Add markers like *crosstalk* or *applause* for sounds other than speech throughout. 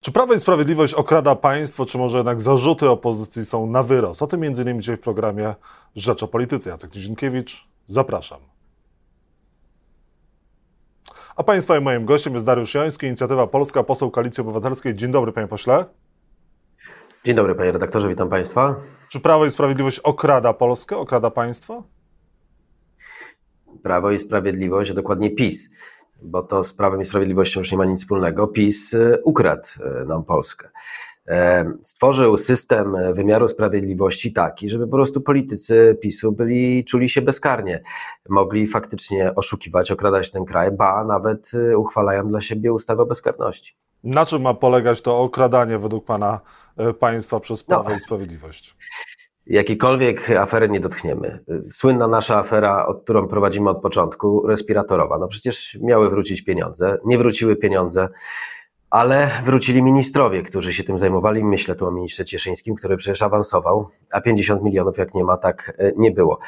Czy Prawo i Sprawiedliwość okrada państwo, czy może jednak zarzuty opozycji są na wyrost? O tym m.in. dzisiaj w programie Rzecz o Polityce. Jacek Nizinkiewicz, zapraszam. A Państwa i moim gościem jest Dariusz Joński, Inicjatywa Polska, poseł Koalicji Obywatelskiej. Dzień dobry, panie pośle. Dzień dobry, panie redaktorze, witam państwa. Czy Prawo i Sprawiedliwość okrada Polskę, okrada państwo? Prawo i Sprawiedliwość, a dokładnie PiS, bo to z Prawem i Sprawiedliwością już nie ma nic wspólnego. PiS y, ukradł y, nam Polskę. E, stworzył system wymiaru sprawiedliwości taki, żeby po prostu politycy PiSu byli, czuli się bezkarnie. Mogli faktycznie oszukiwać, okradać ten kraj, ba nawet y, uchwalają dla siebie ustawę o bezkarności. Na czym ma polegać to okradanie według pana państwa przez Prawo no. i Sprawiedliwość? Jakiejkolwiek afery nie dotkniemy. Słynna nasza afera, od którą prowadzimy od początku, respiratorowa. No przecież miały wrócić pieniądze, nie wróciły pieniądze, ale wrócili ministrowie, którzy się tym zajmowali. Myślę tu o ministrze Cieszyńskim, który przecież awansował, a 50 milionów jak nie ma, tak e, nie było.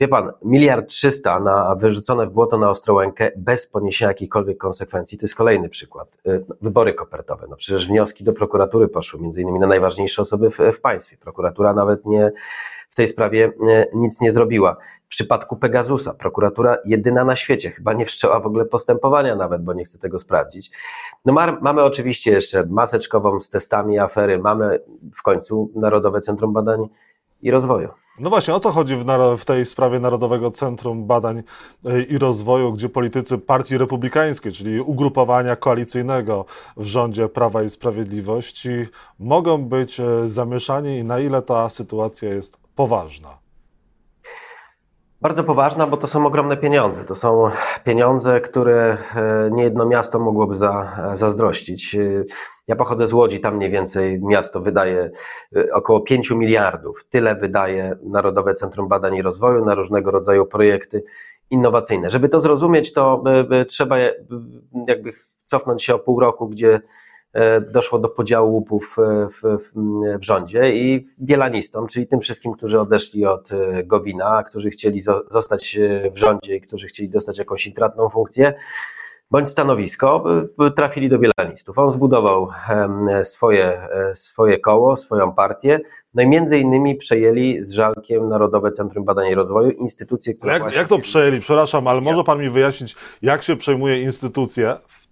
Wie pan, miliard trzysta na wyrzucone w błoto na Ostrołękę bez poniesienia jakichkolwiek konsekwencji, to jest kolejny przykład. Y, wybory kopertowe. No przecież wnioski do prokuratury poszły, między innymi na najważniejsze osoby w, w państwie. Prokuratura nawet nie tej sprawie y, nic nie zrobiła. W przypadku Pegasusa, prokuratura jedyna na świecie, chyba nie wszczęła w ogóle postępowania nawet, bo nie chce tego sprawdzić. No ma, mamy oczywiście jeszcze maseczkową z testami afery, mamy w końcu Narodowe Centrum Badań i Rozwoju. No właśnie, o co chodzi w, w, tej sprawie Narodowego Centrum Badań e, i Rozwoju, gdzie politycy Partii Republikańskiej, czyli ugrupowania koalicyjnego w rządzie Prawa i Sprawiedliwości, mogą być e, zamieszani i na ile ta sytuacja jest poważna? Bardzo poważna, bo to są ogromne pieniądze. To są pieniądze, które e, niejedno miasto mogłoby za, zazdrościć. E, ja pochodzę z Łodzi, tam mniej więcej miasto wydaje e, około 5 miliardów. Tyle wydaje Narodowe Centrum Badań i Rozwoju na różnego rodzaju projekty innowacyjne. Żeby to zrozumieć, to trzeba jakby cofnąć się o pół roku, gdzie E, doszło do podziału łupów e, w, w, w rządzie i bielanistom, czyli tym wszystkim, którzy odeszli od e, Gowina, którzy chcieli zostać w rządzie i którzy chcieli dostać jakąś intratną funkcję, bądź stanowisko, trafili do bielanistów. On zbudował swoje, swoje koło, swoją partię, no i między innymi przejęli z żalkiem Narodowe Centrum Badań i Rozwoju, instytucje, które. Jak, jak to przejęli? Przepraszam, ale może pan mi wyjaśnić, jak się przejmuje instytucje w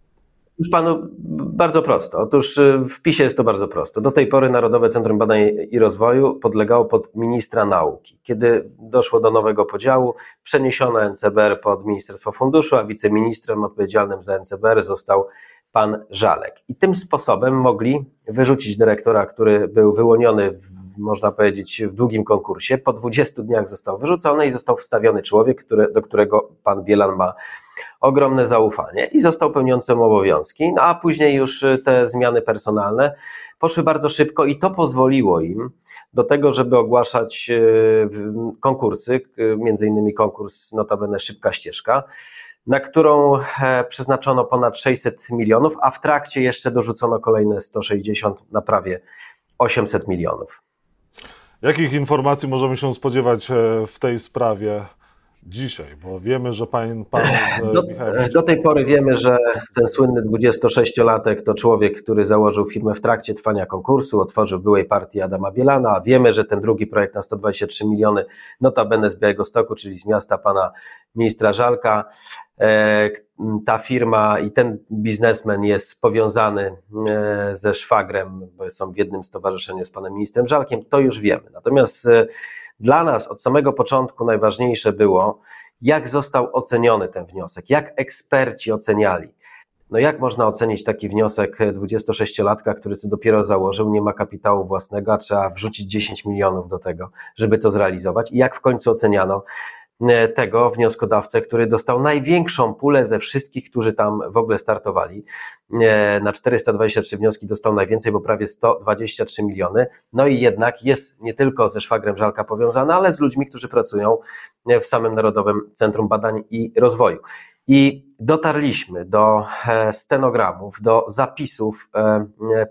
już panu bardzo prosto. Otóż y, w PiSie jest to bardzo prosto. Do tej pory Narodowe Centrum Badań i Rozwoju podlegało pod ministra nauki. Kiedy doszło do nowego podziału, przeniesiono NCBR pod Ministerstwo Funduszu, a wiceministrem odpowiedzialnym za NCBR został pan Żalek. I tym sposobem mogli wyrzucić dyrektora, który był wyłoniony w można powiedzieć, w długim konkursie. Po 20 dniach został wyrzucony i został wstawiony człowiek, który, do którego pan Bielan ma ogromne zaufanie i został pełniącym obowiązki, no a później już y, te zmiany personalne poszły bardzo szybko i to pozwoliło im do tego, żeby ogłaszać y, konkursy, między innymi konkurs notabene Szybka Ścieżka, na którą e, przeznaczono ponad 600 milionów, a w trakcie jeszcze dorzucono kolejne 160 na prawie 800 milionów. Jakich informacji możemy się spodziewać e, w tej sprawie dzisiaj? Bo wiemy, że pan, pan *laughs* e, do, do, tej pory wiemy, że ten słynny 26-latek to człowiek, który założył firmę w trakcie trwania konkursu, otworzył byłej partii Adama Bielana. Wiemy, że ten drugi projekt na 123 miliony, notabene z Białego Stoku, czyli z miasta pana ministra Żalka, E, ta firma i ten biznesmen jest powiązany e, ze szwagrem, bo są w jednym stowarzyszeniu z panem ministrem Żalkiem, to już wiemy. Natomiast e, dla nas od samego początku najważniejsze było, jak został oceniony ten wniosek, jak eksperci oceniali. No jak można ocenić taki wniosek 26-latka, który co dopiero założył, nie ma kapitału własnego, a trzeba wrzucić 10 milionów do tego, żeby to zrealizować? I jak w końcu oceniano tego wnioskodawcę, który dostał największą pulę ze wszystkich, którzy tam w ogóle startowali. E, na 423 wnioski dostał najwięcej, bo prawie 123 miliony. No i jednak jest nie tylko ze szwagrem Żalka powiązany, ale z ludźmi, którzy pracują w samym Narodowym Centrum Badań i Rozwoju. I dotarliśmy do e, stenogramów, do zapisów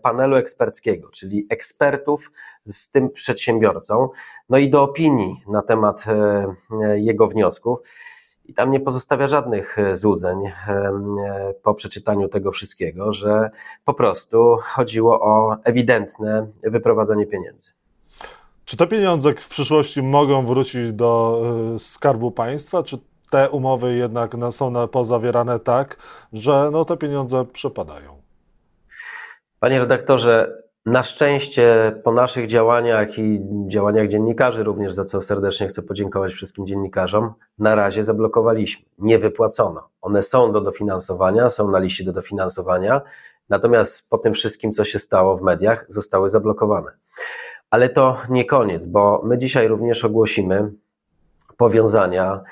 panelu eksperckiego, czyli ekspertów z tym przedsiębiorcą, no i do opinii na temat e, jego wniosków. i tam nie pozostawia żadnych e, złudzeń po przeczytaniu tego wszystkiego, że po prostu chodziło o ewidentne wyprowadzanie pieniędzy. Czy te pieniądze w przyszłości mogą wrócić do skarbu państwa, czy te umowy jednak są pozawierane tak, że no, te pieniądze przepadają? Panie redaktorze, na szczęście po naszych działaniach i działaniach dziennikarzy również, za co serdecznie chcę podziękować wszystkim dziennikarzom, na razie zablokowaliśmy. Nie wypłacono. One są do dofinansowania, są na liście do dofinansowania, natomiast po tym wszystkim, co się stało w mediach, zostały zablokowane. Ale to nie koniec, bo my dzisiaj również ogłosimy powiązania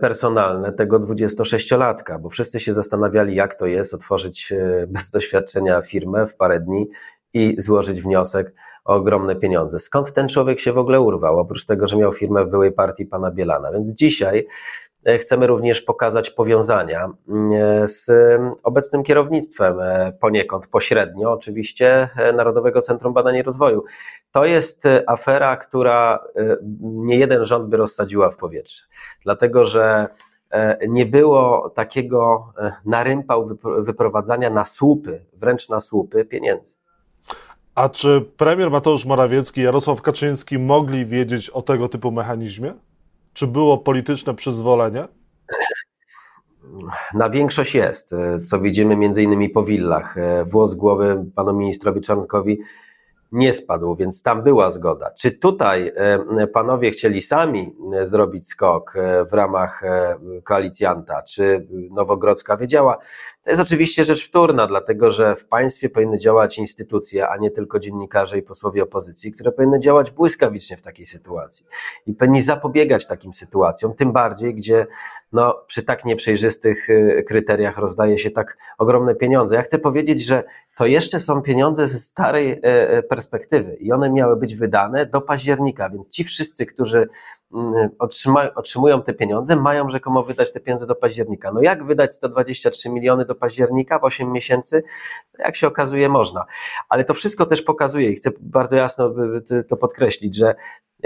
personalne tego 26-latka, bo wszyscy się zastanawiali, jak to jest otworzyć e, bez doświadczenia firmę w parę dni i złożyć wniosek o ogromne pieniądze. Skąd ten człowiek się w ogóle urwał, oprócz tego, że miał firmę w byłej partii pana Bielana? Więc dzisiaj E, chcemy również pokazać powiązania mm, z obecnym kierownictwem, e, poniekąd pośrednio oczywiście, e, Narodowego Centrum Badań i Rozwoju. To jest afera, która nie jeden rząd by rozsadziła w powietrze, dlatego że nie było takiego narympał wyprowadzania na słupy, wręcz na słupy pieniędzy. A czy premier Mateusz Morawiecki i Jarosław Kaczyński mogli wiedzieć o tego typu mechanizmie? Czy było polityczne przyzwolenie? Na większość jest, co widzimy między innymi po willach. Włos głowy panu ministrowi Czarnkowi nie spadł, więc tam była zgoda. Czy tutaj e, panowie chcieli sami e, zrobić skok e, w ramach koalicjanta, czy Nowogrodzka wiedziała? To jest oczywiście rzecz wtórna, dlatego że w państwie powinny działać instytucje, a nie tylko dziennikarze i posłowie opozycji, które powinny działać błyskawicznie w takiej sytuacji i powinni zapobiegać takim sytuacjom, tym bardziej, gdzie no, przy tak nieprzejrzystych kryteriach rozdaje się tak ogromne pieniądze. Ja chcę powiedzieć, że to jeszcze są pieniądze ze starej perspektywy perspektywy i one miały być wydane do października, więc ci wszyscy, którzy mm, otrzymują te pieniądze, mają rzekomo wydać te pieniądze do października. No jak wydać 123 miliony do października w 8 miesięcy? Jak się okazuje, można. Ale to wszystko też pokazuje i chcę bardzo jasno to podkreślić, że e,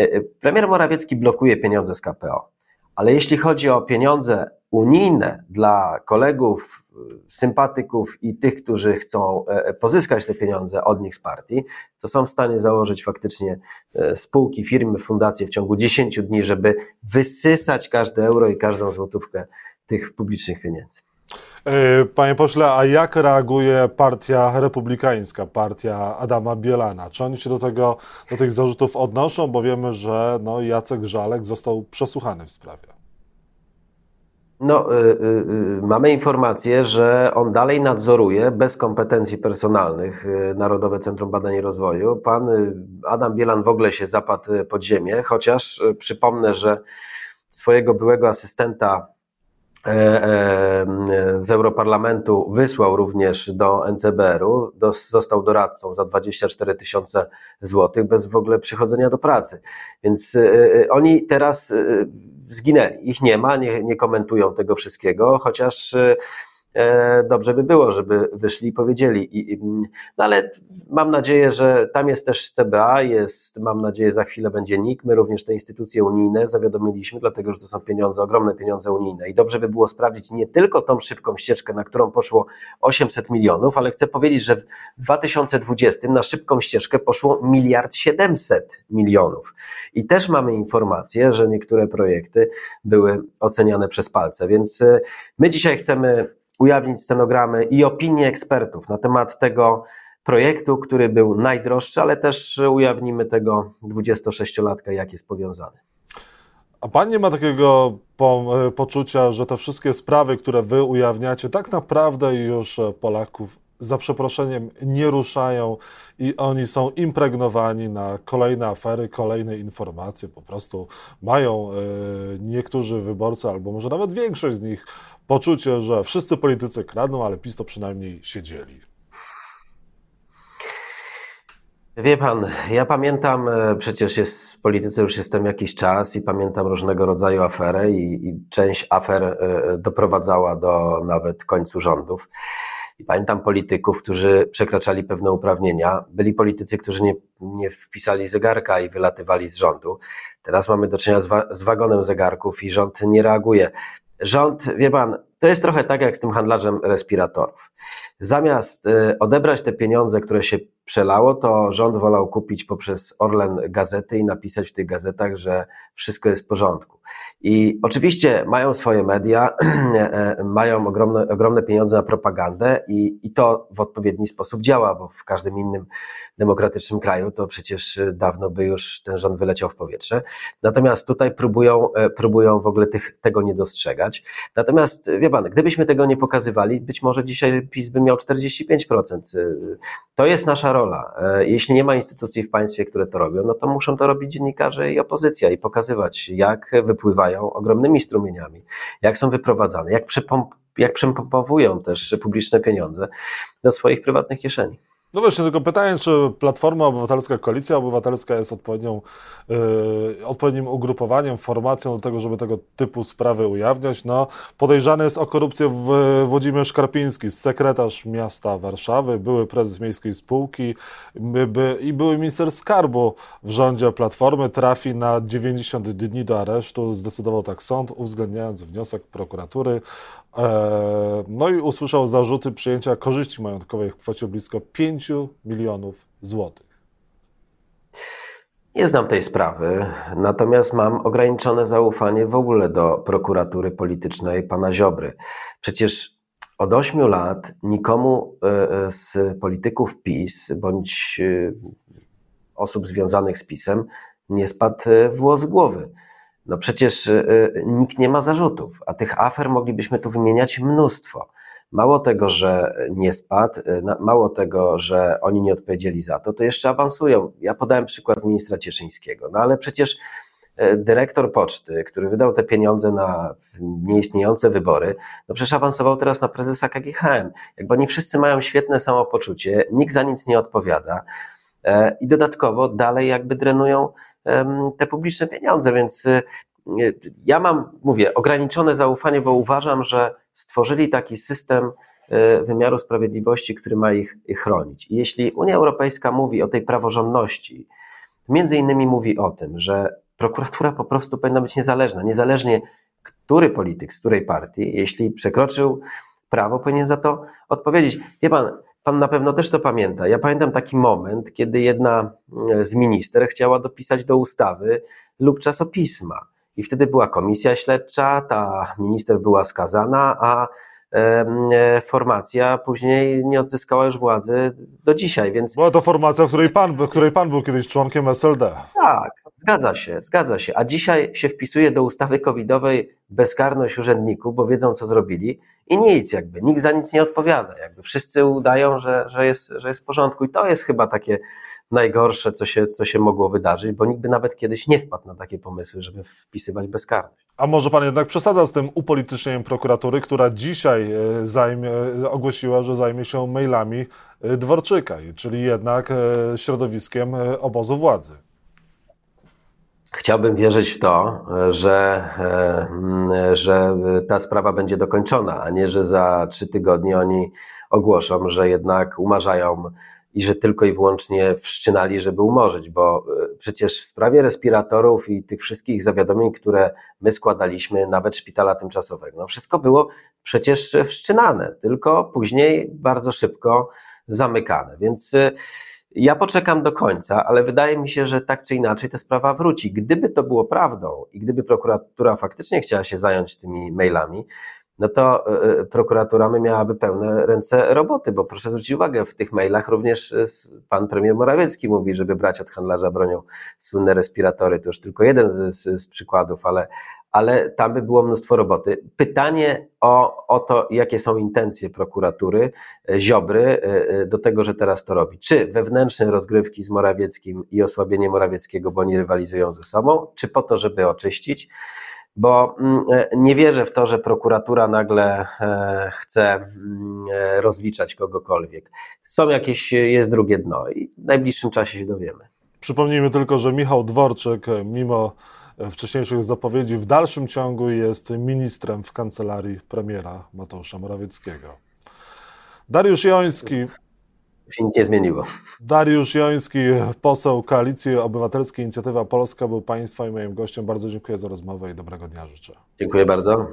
e, premier Morawiecki blokuje pieniądze z KPO. Ale jeśli chodzi o pieniądze unijne dla kolegów, sympatyków i tych, którzy chcą e, pozyskać te pieniądze od nich z partii, to są w stanie założyć faktycznie spółki, firmy, fundacje w ciągu 10 dni, żeby wysysać każde euro i każdą złotówkę tych publicznych pieniędzy. E, panie pośle, a jak reaguje partia republikańska, partia Adama Bielana? Czy oni się do, tego, do tych zarzutów odnoszą? Bo wiemy, że no, Jacek Żalek został przesłuchany w sprawie. No, y, y, y, mamy informację, że on dalej nadzoruje bez kompetencji personalnych y, Narodowe Centrum Badań i Rozwoju. Pan y, Adam Bielan w ogóle się zapadł pod ziemię, chociaż przypomnę, że swojego byłego asystenta z Europarlamentu wysłał również do NCBR-u, do, został doradcą za 24 tysiące złotych bez w ogóle przychodzenia do pracy. Więc oni teraz zginęli. Ich nie ma, nie, nie komentują tego wszystkiego, chociaż y, E, dobrze by było, żeby wyszli i powiedzieli. I, no ale mam nadzieję, że tam jest też CBA, jest, mam nadzieję, za chwilę będzie NIK. My również te instytucje unijne zawiadomiliśmy, dlatego że to są pieniądze, ogromne pieniądze unijne. I dobrze by było sprawdzić nie tylko tą szybką ścieżkę, na którą poszło 800 milionów, ale chcę powiedzieć, że w 2020 na szybką ścieżkę poszło miliard 700 milionów. I też mamy informację, że niektóre projekty były oceniane przez palce. Więc e, my dzisiaj chcemy ujawnić stenogramy i opinie ekspertów na temat tego projektu, który był najdroższy, ale też ujawnimy tego 26-latka, jak jest powiązany. A pan nie ma takiego po, poczucia, że te wszystkie sprawy, które wy ujawniacie, tak naprawdę już Polaków za przeproszeniem nie ruszają i oni są impregnowani na kolejne afery, kolejne informacje. Po prostu mają y, niektórzy wyborcy, albo może nawet większość z nich, poczucie, że wszyscy politycy kradną, ale PiS to przynajmniej siedzieli. Wie pan, ja pamiętam, e, przecież jest w polityce już jestem jakiś czas i pamiętam różnego rodzaju afery i, i część afer e, doprowadzała do nawet końcu rządów. I pamiętam polityków, którzy przekraczali pewne uprawnienia. Byli politycy, którzy nie, nie wpisali zegarka i wylatywali z rządu. Teraz mamy do czynienia z, wa z wagonem zegarków i rząd nie reaguje. Rząd, wie pan, to jest trochę tak jak z tym handlarzem respiratorów. Zamiast y, odebrać te pieniądze, które się przelało, to rząd wolał kupić poprzez Orlen gazety i napisać w tych gazetach, że wszystko jest w porządku. I oczywiście mają swoje media, *clears throat* e, mają ogromne, ogromne pieniądze na propagandę i, i to w odpowiedni sposób działa, bo w każdym innym demokratycznym kraju to przecież dawno by już ten rząd wyleciał w powietrze. Natomiast tutaj próbują, e, próbują w ogóle tych, tego nie dostrzegać. Natomiast wie pan, gdybyśmy tego nie pokazywali, być może dzisiaj PiS by miał 45%. E, to jest nasza rola. Jeśli nie ma instytucji w państwie, które to robią, no to muszą to robić dziennikarze i opozycja i pokazywać, jak wypływają ogromnymi strumieniami, jak są wyprowadzane, jak, przepomp jak przepompowują też publiczne pieniądze do swoich prywatnych kieszeni. No właśnie, tylko pytanie, czy Platforma Obywatelska, Koalicja Obywatelska jest odpowiednią, yy, odpowiednim ugrupowaniem, formacją do tego, żeby tego typu sprawy ujawniać. No, podejrzany jest o korupcję w, Włodzimierz Karpiński, sekretarz miasta Warszawy, były prezes miejskiej spółki by, by, i były minister skarbu w rządzie Platformy. Trafi na 90 dni do aresztu. Zdecydował tak sąd, uwzględniając wniosek prokuratury. E, no i usłyszał zarzuty przyjęcia korzyści majątkowej w kwocie blisko 5 milionów złotych. Nie znam tej sprawy, natomiast mam ograniczone zaufanie w ogóle do prokuratury politycznej pana Ziobry. Przecież od ośmiu lat nikomu e, e, z polityków PiS bądź osób związanych z PiSem nie spadł włos z głowy. No przecież y, y, nikt nie ma zarzutów, a tych afer moglibyśmy tu wymieniać mnóstwo. Mało tego, że nie spadł, y, mało tego, że oni nie odpowiedzieli za to, to jeszcze awansują. Ja podałem przykład ministra Cieszyńskiego, no ale przecież dyrektor poczty, który wydał te pieniądze na nieistniejące wybory, no przecież awansował teraz na prezesa KGHM. Jakby oni wszyscy mają świetne samopoczucie, nikt za nic nie odpowiada e, i dodatkowo dalej jakby drenują te publiczne pieniądze, więc y, ja mam, mówię, ograniczone zaufanie, bo uważam, że stworzyli taki system y, wymiaru sprawiedliwości, który ma ich chronić. I jeśli Unia Europejska mówi o tej praworządności, między innymi mówi o tym, że prokuratura po prostu powinna być niezależna, niezależnie który polityk z której partii, jeśli przekroczył prawo, powinien za to odpowiedzieć. Wie pan, Pan na pewno też to pamięta. Ja pamiętam taki moment, kiedy jedna mm, z minister chciała dopisać do ustawy lub czasopisma. I wtedy była komisja śledcza, ta minister była skazana, a e, formacja później nie odzyskała już władzy do dzisiaj, więc... Była to formacja, w której pan, w której pan był kiedyś członkiem SLD. Tak, zgadza się, zgadza się. A dzisiaj się wpisuje do ustawy covidowej bezkarność urzędników, bo wiedzą, co zrobili i nic jakby, nikt za nic nie odpowiada. Jakby wszyscy udają, że, że, jest, że jest w porządku i to jest chyba takie najgorsze, co się, co się mogło wydarzyć, bo nikt by nawet kiedyś nie wpadł na takie pomysły, żeby wpisywać bezkarność. A może pan jednak przesadza z tym upolitycznieniem prokuratury, która dzisiaj e, zajmie, e, ogłosiła, że zajmie się mailami e, Dworczyka, czyli jednak środowiskiem obozu władzy? Chciałbym wierzyć w to, że, że ta sprawa będzie dokończona, a nie, że za trzy tygodnie oni ogłoszą, że jednak umarzają i że tylko i wyłącznie wszczynali, żeby umorzyć, bo e, przecież w sprawie respiratorów i tych wszystkich zawiadomień, które my składaliśmy, nawet szpitala tymczasowego, no wszystko było przecież wszczynane, tylko później bardzo szybko zamykane. Więc e, ja poczekam do końca, ale wydaje mi się, że tak czy inaczej ta sprawa wróci. Gdyby to było prawdą i gdyby prokuratura faktycznie chciała się zająć tymi mailami, no to e, e, prokuratura miałaby pełne ręce roboty, bo proszę zwrócić uwagę, w tych mailach również e, pan premier Morawiecki mówi, żeby brać od handlarza bronią słynne respiratory. To już tylko jeden z, z przykładów, ale, ale tam by było mnóstwo roboty. Pytanie o, o to, jakie są intencje prokuratury, Ziobry do tego, że teraz to robi. Czy wewnętrzne rozgrywki z Morawieckim i osłabienie Morawieckiego, bo oni rywalizują ze sobą, czy po to, żeby oczyścić? bo mm, e, nie wierzę w to, że prokuratura nagle e, chce mm, e, rozliczać kogokolwiek. Są jakieś, jest drugie dno i w najbliższym czasie się dowiemy. Przypomnijmy tylko, że Michał Dworczyk, mimo wcześniejszych zapowiedzi, w dalszym ciągu jest ministrem w kancelarii premiera Mateusza Morawieckiego. Dariusz Joński się nic nie zmieniło. Dariusz Joński, poseł Koalicji Obywatelskiej Inicjatywa Polska był Państwa i moim gościem. Bardzo dziękuję za rozmowę i dobrego dnia życzę. Dziękuję bardzo.